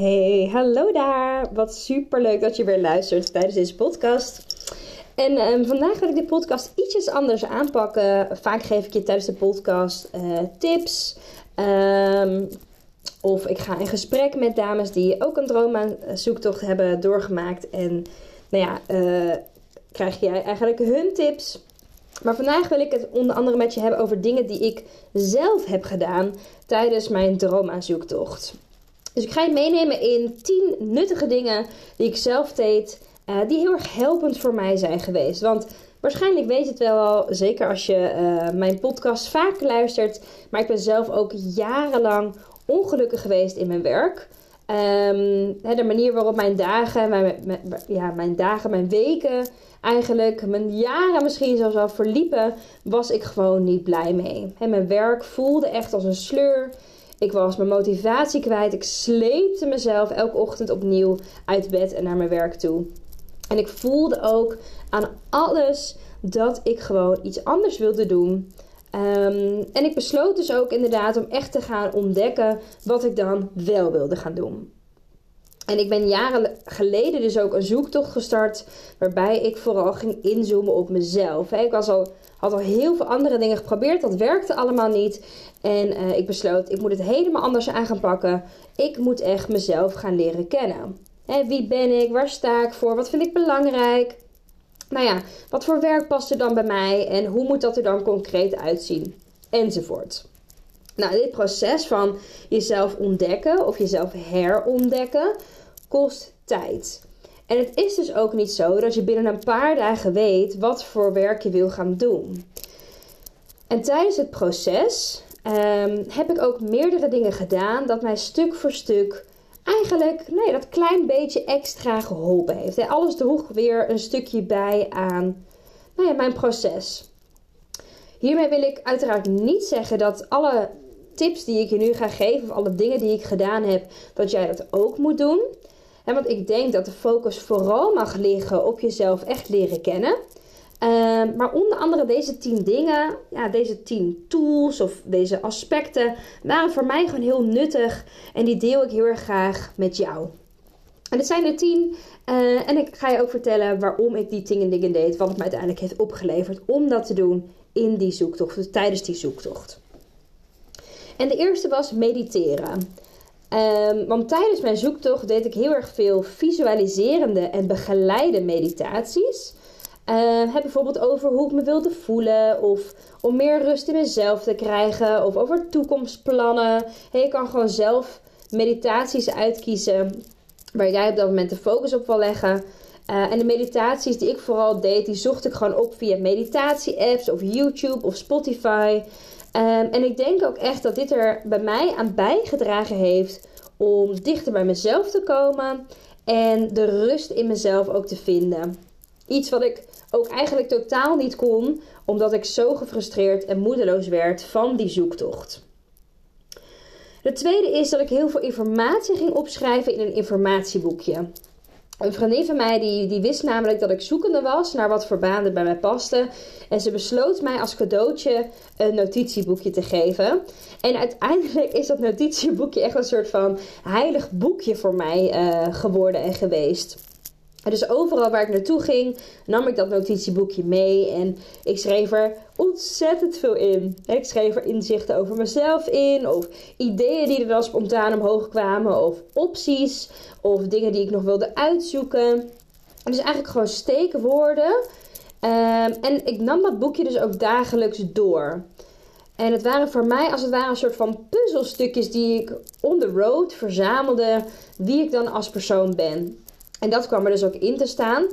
Hey, hallo daar. Wat super leuk dat je weer luistert tijdens deze podcast. En um, vandaag wil ik de podcast ietsjes anders aanpakken. Vaak geef ik je tijdens de podcast uh, tips. Um, of ik ga in gesprek met dames die ook een droomzoektocht hebben doorgemaakt. En nou ja, uh, krijg jij eigenlijk hun tips. Maar vandaag wil ik het onder andere met je hebben over dingen die ik zelf heb gedaan tijdens mijn droomaanzoektocht. Dus ik ga je meenemen in 10 nuttige dingen die ik zelf deed, uh, die heel erg helpend voor mij zijn geweest. Want waarschijnlijk weet je het wel al, zeker als je uh, mijn podcast vaak luistert. Maar ik ben zelf ook jarenlang ongelukkig geweest in mijn werk. Um, de manier waarop mijn dagen, mijn, ja, mijn dagen, mijn weken, eigenlijk mijn jaren misschien zelfs al verliepen, was ik gewoon niet blij mee. Mijn werk voelde echt als een sleur. Ik was mijn motivatie kwijt. Ik sleepte mezelf elke ochtend opnieuw uit bed en naar mijn werk toe. En ik voelde ook aan alles dat ik gewoon iets anders wilde doen. Um, en ik besloot dus ook inderdaad om echt te gaan ontdekken wat ik dan wel wilde gaan doen. En ik ben jaren geleden dus ook een zoektocht gestart waarbij ik vooral ging inzoomen op mezelf. Ik was al, had al heel veel andere dingen geprobeerd, dat werkte allemaal niet. En uh, ik besloot, ik moet het helemaal anders aan gaan pakken. Ik moet echt mezelf gaan leren kennen. Hè, wie ben ik? Waar sta ik voor? Wat vind ik belangrijk? Nou ja, wat voor werk past er dan bij mij? En hoe moet dat er dan concreet uitzien? Enzovoort. Nou, dit proces van jezelf ontdekken of jezelf herontdekken kost tijd. En het is dus ook niet zo dat je binnen een paar dagen weet wat voor werk je wil gaan doen. En tijdens het proces um, heb ik ook meerdere dingen gedaan dat mij stuk voor stuk eigenlijk nee, dat klein beetje extra geholpen heeft. Alles droeg weer een stukje bij aan nou ja, mijn proces. Hiermee wil ik uiteraard niet zeggen dat alle tips die ik je nu ga geven, of alle dingen die ik gedaan heb, dat jij dat ook moet doen. En want ik denk dat de focus vooral mag liggen op jezelf echt leren kennen. Uh, maar onder andere deze 10 dingen, ja, deze 10 tools of deze aspecten waren voor mij gewoon heel nuttig. En die deel ik heel erg graag met jou. En het zijn er 10. Uh, en ik ga je ook vertellen waarom ik die 10 dingen deed. Wat het me uiteindelijk heeft opgeleverd om dat te doen in die zoektocht, tijdens die zoektocht. En de eerste was mediteren. Um, want tijdens mijn zoektocht deed ik heel erg veel visualiserende en begeleide meditaties. Uh, heb bijvoorbeeld over hoe ik me wilde voelen, of om meer rust in mezelf te krijgen, of over toekomstplannen. Je kan gewoon zelf meditaties uitkiezen waar jij op dat moment de focus op wil leggen. Uh, en de meditaties die ik vooral deed, die zocht ik gewoon op via meditatie-apps of YouTube of Spotify. Um, en ik denk ook echt dat dit er bij mij aan bijgedragen heeft om dichter bij mezelf te komen en de rust in mezelf ook te vinden. Iets wat ik ook eigenlijk totaal niet kon, omdat ik zo gefrustreerd en moedeloos werd van die zoektocht. De tweede is dat ik heel veel informatie ging opschrijven in een informatieboekje. Een vriendin van mij die, die wist namelijk dat ik zoekende was naar wat voor banen bij mij pasten. En ze besloot mij als cadeautje een notitieboekje te geven. En uiteindelijk is dat notitieboekje echt een soort van heilig boekje voor mij uh, geworden en geweest. Dus overal waar ik naartoe ging, nam ik dat notitieboekje mee en ik schreef er ontzettend veel in. Ik schreef er inzichten over mezelf in, of ideeën die er dan spontaan omhoog kwamen, of opties, of dingen die ik nog wilde uitzoeken. Dus eigenlijk gewoon steekwoorden. Um, en ik nam dat boekje dus ook dagelijks door. En het waren voor mij als het ware een soort van puzzelstukjes die ik on the road verzamelde, wie ik dan als persoon ben. En dat kwam er dus ook in te staan.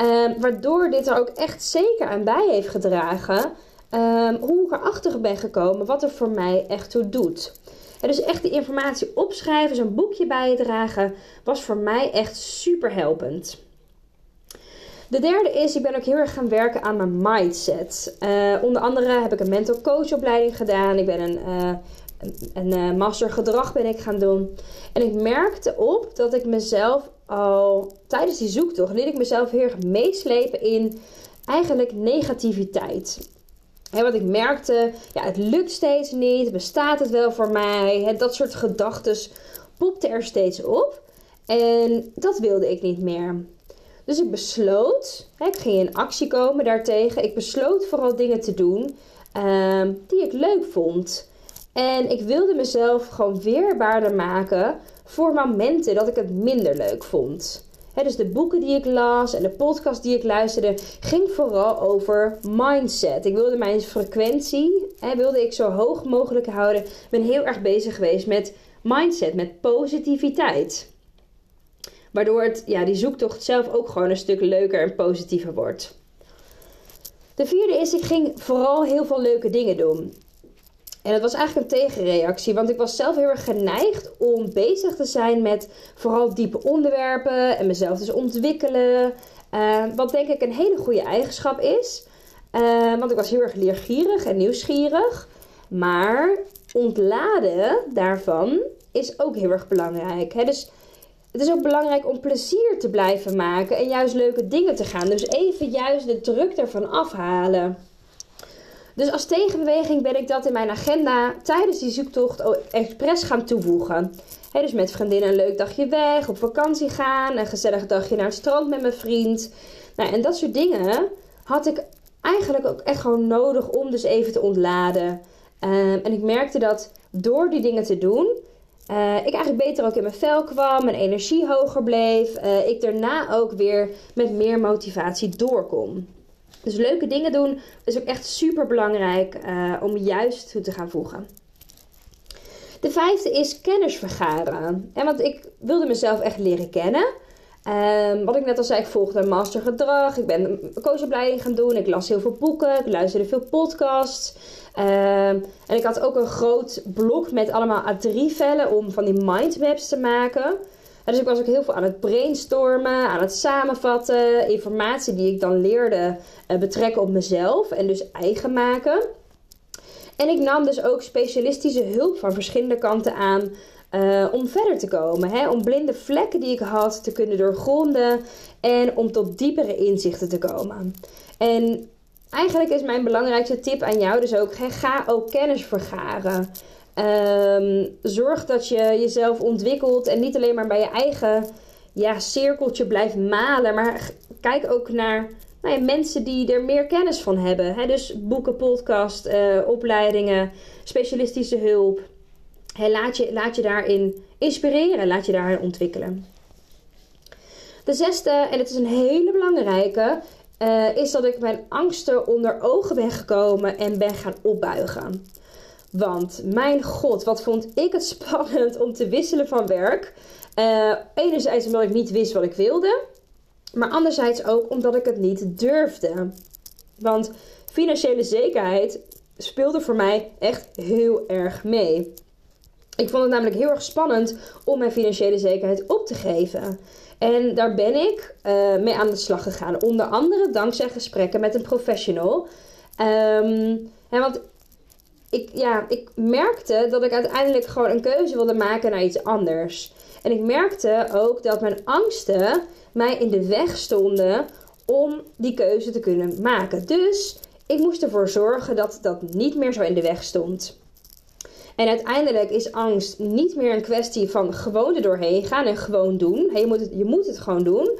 Uh, waardoor dit er ook echt zeker aan bij heeft gedragen um, hoe ik erachter ben gekomen wat er voor mij echt toe doet. En dus echt die informatie opschrijven, zo'n boekje bijdragen, was voor mij echt super helpend. De derde is, ik ben ook heel erg gaan werken aan mijn mindset. Uh, onder andere heb ik een mental coachopleiding gedaan. Ik ben een, uh, een, een master gedrag ben ik gaan doen. En ik merkte op dat ik mezelf al tijdens die zoektocht liet ik mezelf heel erg meeslepen in eigenlijk negativiteit. He, wat ik merkte, ja, het lukt steeds niet, bestaat het wel voor mij? dat soort gedachten popte er steeds op. En dat wilde ik niet meer. Dus ik besloot, ik ging in actie komen daartegen. Ik besloot vooral dingen te doen ehm, die ik leuk vond. En ik wilde mezelf gewoon weerbaarder maken voor momenten dat ik het minder leuk vond. dus de boeken die ik las en de podcast die ik luisterde, ging vooral over mindset. Ik wilde mijn frequentie, wilde ik zo hoog mogelijk houden. Ik ben heel erg bezig geweest met mindset, met positiviteit. Waardoor het, ja, die zoektocht zelf ook gewoon een stuk leuker en positiever wordt. De vierde is, ik ging vooral heel veel leuke dingen doen. En het was eigenlijk een tegenreactie, want ik was zelf heel erg geneigd om bezig te zijn met vooral diepe onderwerpen en mezelf dus ontwikkelen. Uh, wat denk ik een hele goede eigenschap is. Uh, want ik was heel erg leergierig en nieuwsgierig. Maar ontladen daarvan is ook heel erg belangrijk. Hè? Dus het is ook belangrijk om plezier te blijven maken en juist leuke dingen te gaan. Dus even juist de druk ervan afhalen. Dus als tegenbeweging ben ik dat in mijn agenda tijdens die zoektocht expres gaan toevoegen. dus met vriendinnen een leuk dagje weg, op vakantie gaan, een gezellig dagje naar het strand met mijn vriend. Nou, en dat soort dingen had ik eigenlijk ook echt gewoon nodig om dus even te ontladen. Ehm, en ik merkte dat door die dingen te doen, uh, ik eigenlijk beter ook in mijn vel kwam, mijn energie hoger bleef. Uh, ik daarna ook weer met meer motivatie doorkom. Dus leuke dingen doen is ook echt super belangrijk uh, om juist toe te gaan voegen. De vijfde is kennis vergaren. En want ik wilde mezelf echt leren kennen. Um, wat ik net al zei, ik volgde een mastergedrag. Ik ben een coachopleiding gaan doen. Ik las heel veel boeken. Ik luisterde veel podcasts. Um, en ik had ook een groot blok met allemaal A3-vellen om van die mindmaps te maken. Dus ik was ook heel veel aan het brainstormen, aan het samenvatten. Informatie die ik dan leerde uh, betrekken op mezelf en dus eigen maken. En ik nam dus ook specialistische hulp van verschillende kanten aan uh, om verder te komen. Hè? Om blinde vlekken die ik had te kunnen doorgronden en om tot diepere inzichten te komen. En eigenlijk is mijn belangrijkste tip aan jou dus ook: ga ook kennis vergaren. Um, zorg dat je jezelf ontwikkelt en niet alleen maar bij je eigen ja, cirkeltje blijft malen, maar kijk ook naar nou ja, mensen die er meer kennis van hebben. Dus boeken, podcast, uh, opleidingen, specialistische hulp laat, je, laat je daarin inspireren, laat je daarin ontwikkelen. De zesde, en het is een hele belangrijke, uh, is dat ik mijn angsten onder ogen ben gekomen en ben gaan opbuigen. Want mijn god, wat vond ik het spannend om te wisselen van werk. Uh, enerzijds omdat ik niet wist wat ik wilde. Maar anderzijds ook omdat ik het niet durfde. Want financiële zekerheid speelde voor mij echt heel erg mee. Ik vond het namelijk heel erg spannend om mijn financiële zekerheid op te geven. En daar ben ik uh, mee aan de slag gegaan. Onder andere dankzij gesprekken met een professional. Um, want ik, ja, ik merkte dat ik uiteindelijk gewoon een keuze wilde maken naar iets anders. En ik merkte ook dat mijn angsten mij in de weg stonden om die keuze te kunnen maken. Dus ik moest ervoor zorgen dat dat niet meer zo in de weg stond. En uiteindelijk is angst niet meer een kwestie van gewoon er doorheen gaan en gewoon doen. Je moet het, je moet het gewoon doen.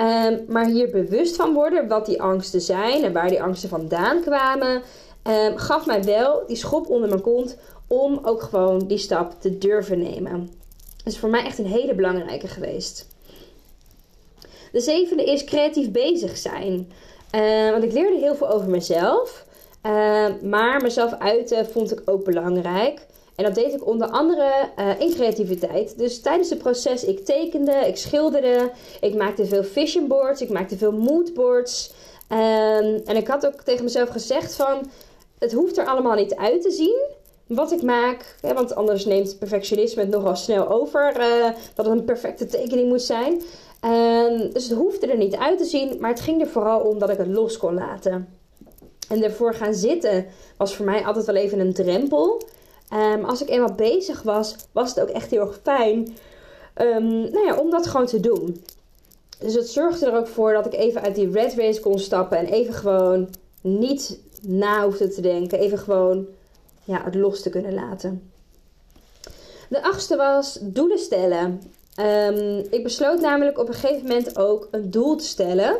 Um, maar hier bewust van worden wat die angsten zijn en waar die angsten vandaan kwamen, um, gaf mij wel die schop onder mijn kont om ook gewoon die stap te durven nemen. Dat is voor mij echt een hele belangrijke geweest. De zevende is creatief bezig zijn. Uh, want ik leerde heel veel over mezelf. Uh, maar mezelf uiten vond ik ook belangrijk. En dat deed ik onder andere uh, in creativiteit. Dus tijdens het proces, ik tekende, ik schilderde, ik maakte veel vision boards, ik maakte veel moodboards. Um, en ik had ook tegen mezelf gezegd van, het hoeft er allemaal niet uit te zien wat ik maak. Want anders neemt perfectionisme het nogal snel over. Uh, dat het een perfecte tekening moet zijn. Uh, dus het hoefde er niet uit te zien. Maar het ging er vooral om dat ik het los kon laten. En ervoor gaan zitten was voor mij altijd wel even een drempel. Um, als ik eenmaal bezig was, was het ook echt heel erg fijn um, nou ja, om dat gewoon te doen. Dus het zorgde er ook voor dat ik even uit die red race kon stappen en even gewoon niet na hoefde te denken. Even gewoon ja, het los te kunnen laten. De achtste was doelen stellen. Um, ik besloot namelijk op een gegeven moment ook een doel te stellen.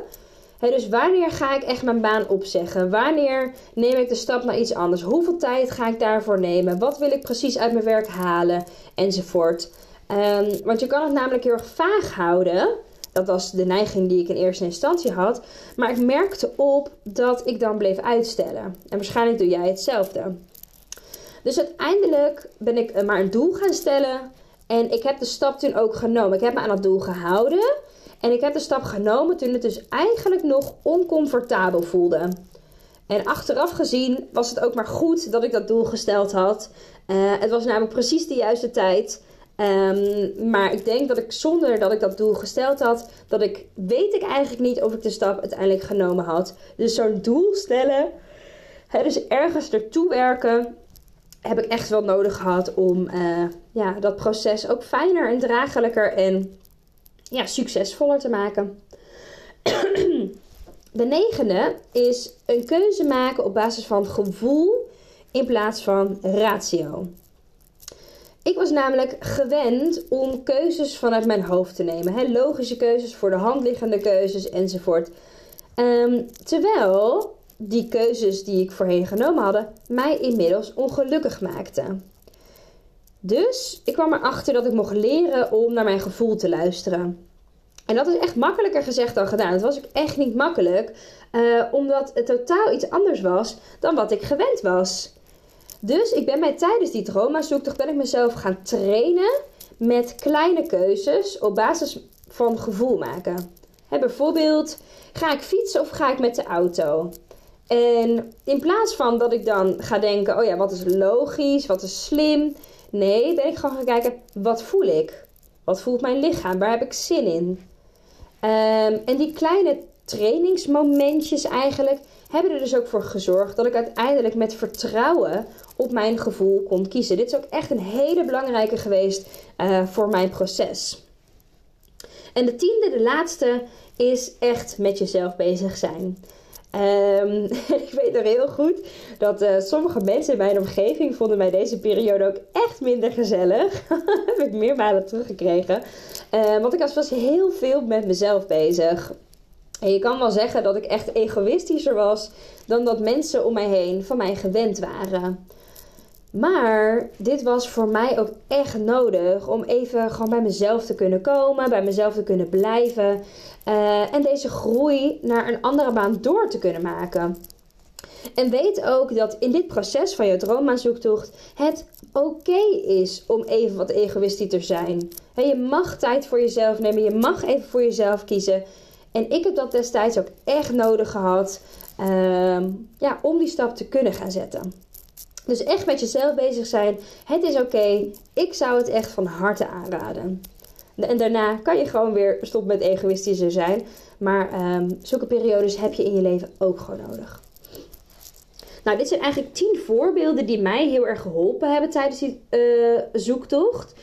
dus wanneer ga ik echt mijn baan opzeggen? Wanneer neem ik de stap naar iets anders? Hoeveel tijd ga ik daarvoor nemen? Wat wil ik precies uit mijn werk halen? Enzovoort. Um, want je kan het namelijk heel erg vaag houden. Dat was de neiging die ik in eerste instantie had. Maar ik merkte op dat ik dan bleef uitstellen. En waarschijnlijk doe jij hetzelfde. Dus uiteindelijk ben ik maar een doel gaan stellen. En ik heb de stap toen ook genomen. Ik heb me aan dat doel gehouden. En ik heb de stap genomen toen het dus eigenlijk nog oncomfortabel voelde. En achteraf gezien was het ook maar goed dat ik dat doel gesteld had. Uh, het was namelijk precies de juiste tijd. Um, maar ik denk dat ik zonder dat ik dat doel gesteld had, dat ik weet ik eigenlijk niet of ik de stap uiteindelijk genomen had. Dus zo'n doel stellen, hè, dus ergens ertoe werken, heb ik echt wel nodig gehad om uh, ja, dat proces ook fijner en draaglijker en ja, succesvoller te maken. De negende is een keuze maken op basis van gevoel in plaats van ratio. Ik was namelijk gewend om keuzes vanuit mijn hoofd te nemen. Hè? Logische keuzes, voor de hand liggende keuzes enzovoort. Um, terwijl die keuzes die ik voorheen genomen hadden, mij inmiddels ongelukkig maakten. Dus ik kwam erachter dat ik mocht leren om naar mijn gevoel te luisteren. En dat is echt makkelijker gezegd dan gedaan. Het was ook echt niet makkelijk, uh, omdat het totaal iets anders was dan wat ik gewend was. Dus ik ben mij tijdens die trauma-zoektocht ben ik mezelf gaan trainen met kleine keuzes op basis van gevoel maken. bijvoorbeeld, ga ik fietsen of ga ik met de auto? En in plaats van dat ik dan ga denken, oh ja, wat is logisch, wat is slim. Nee, ben ik gewoon gaan kijken, wat voel ik? Wat voelt mijn lichaam? Waar heb ik zin in? Um, en die kleine trainingsmomentjes eigenlijk hebben er dus ook voor gezorgd dat ik uiteindelijk met vertrouwen op mijn gevoel kon kiezen. Dit is ook echt een hele belangrijke geweest uh, voor mijn proces. En de tiende, de laatste, is echt met jezelf bezig zijn. Um, ik weet nog heel goed dat uh, sommige mensen in mijn omgeving vonden mij deze periode ook echt minder gezellig. heb ik meermalen teruggekregen. Uh, want ik was, was heel veel met mezelf bezig. En je kan wel zeggen dat ik echt egoïstischer was dan dat mensen om mij heen van mij gewend waren. Maar dit was voor mij ook echt nodig om even gewoon bij mezelf te kunnen komen, bij mezelf te kunnen blijven uh, en deze groei naar een andere baan door te kunnen maken. En weet ook dat in dit proces van je droombaanzoektocht het oké is om even wat egoïstisch te zijn. je mag tijd voor jezelf nemen, je mag even voor jezelf kiezen. En ik heb dat destijds ook echt nodig gehad uh, ja, om die stap te kunnen gaan zetten. Dus echt met jezelf bezig zijn. Het is oké. Ik zou het echt van harte aanraden. En daarna kan je gewoon weer stoppen met egoïstischer zijn. Maar um, zulke periodes heb je in je leven ook gewoon nodig. Nou, dit zijn eigenlijk tien voorbeelden die mij heel erg geholpen hebben tijdens die uh, zoektocht.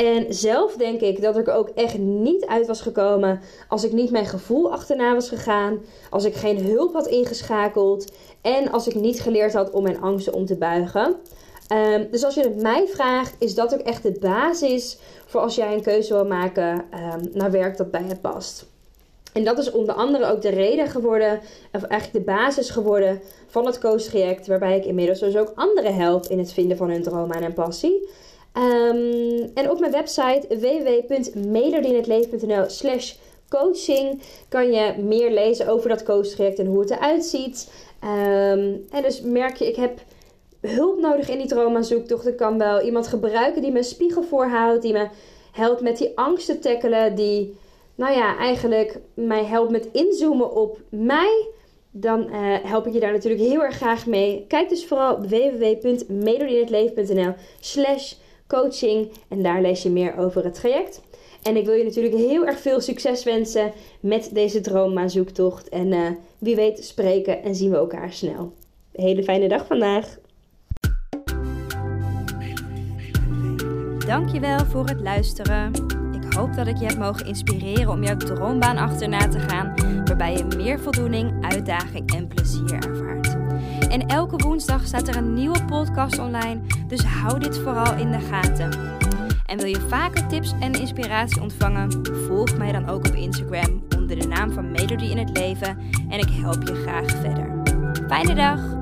En zelf denk ik dat ik er ook echt niet uit was gekomen als ik niet mijn gevoel achterna was gegaan, als ik geen hulp had ingeschakeld en als ik niet geleerd had om mijn angsten om te buigen. Um, dus als je het mij vraagt, is dat ook echt de basis voor als jij een keuze wil maken um, naar werk dat bij je past. En dat is onder andere ook de reden geworden, of eigenlijk de basis geworden van het coach-traject, waarbij ik inmiddels dus ook anderen help in het vinden van hun droom en passie. Um, en op mijn website www.mederdinhetleven.nl slash coaching kan je meer lezen over dat coachtraject en hoe het eruit ziet. Um, en dus merk je, ik heb hulp nodig in die trauma-zoektocht. Ik kan wel iemand gebruiken die me een spiegel voorhoudt, die me helpt met die angst te tackelen, die, nou ja, eigenlijk mij helpt met inzoomen op mij dan uh, help ik je daar natuurlijk heel erg graag mee. Kijk dus vooral op www.melodieinhetleven.nl slash coaching en daar lees je meer over het traject. En ik wil je natuurlijk heel erg veel succes wensen met deze droommaanzoektocht. En uh, wie weet spreken en zien we elkaar snel. Hele fijne dag vandaag. Dankjewel voor het luisteren. Ik hoop dat ik je heb mogen inspireren om jouw droombaan achterna te gaan, waarbij je meer voldoening, uitdaging en plezier ervaart. En elke woensdag staat er een nieuwe podcast online, dus hou dit vooral in de gaten. En wil je vaker tips en inspiratie ontvangen? Volg mij dan ook op Instagram onder de naam van Melody in het Leven en ik help je graag verder. Fijne dag!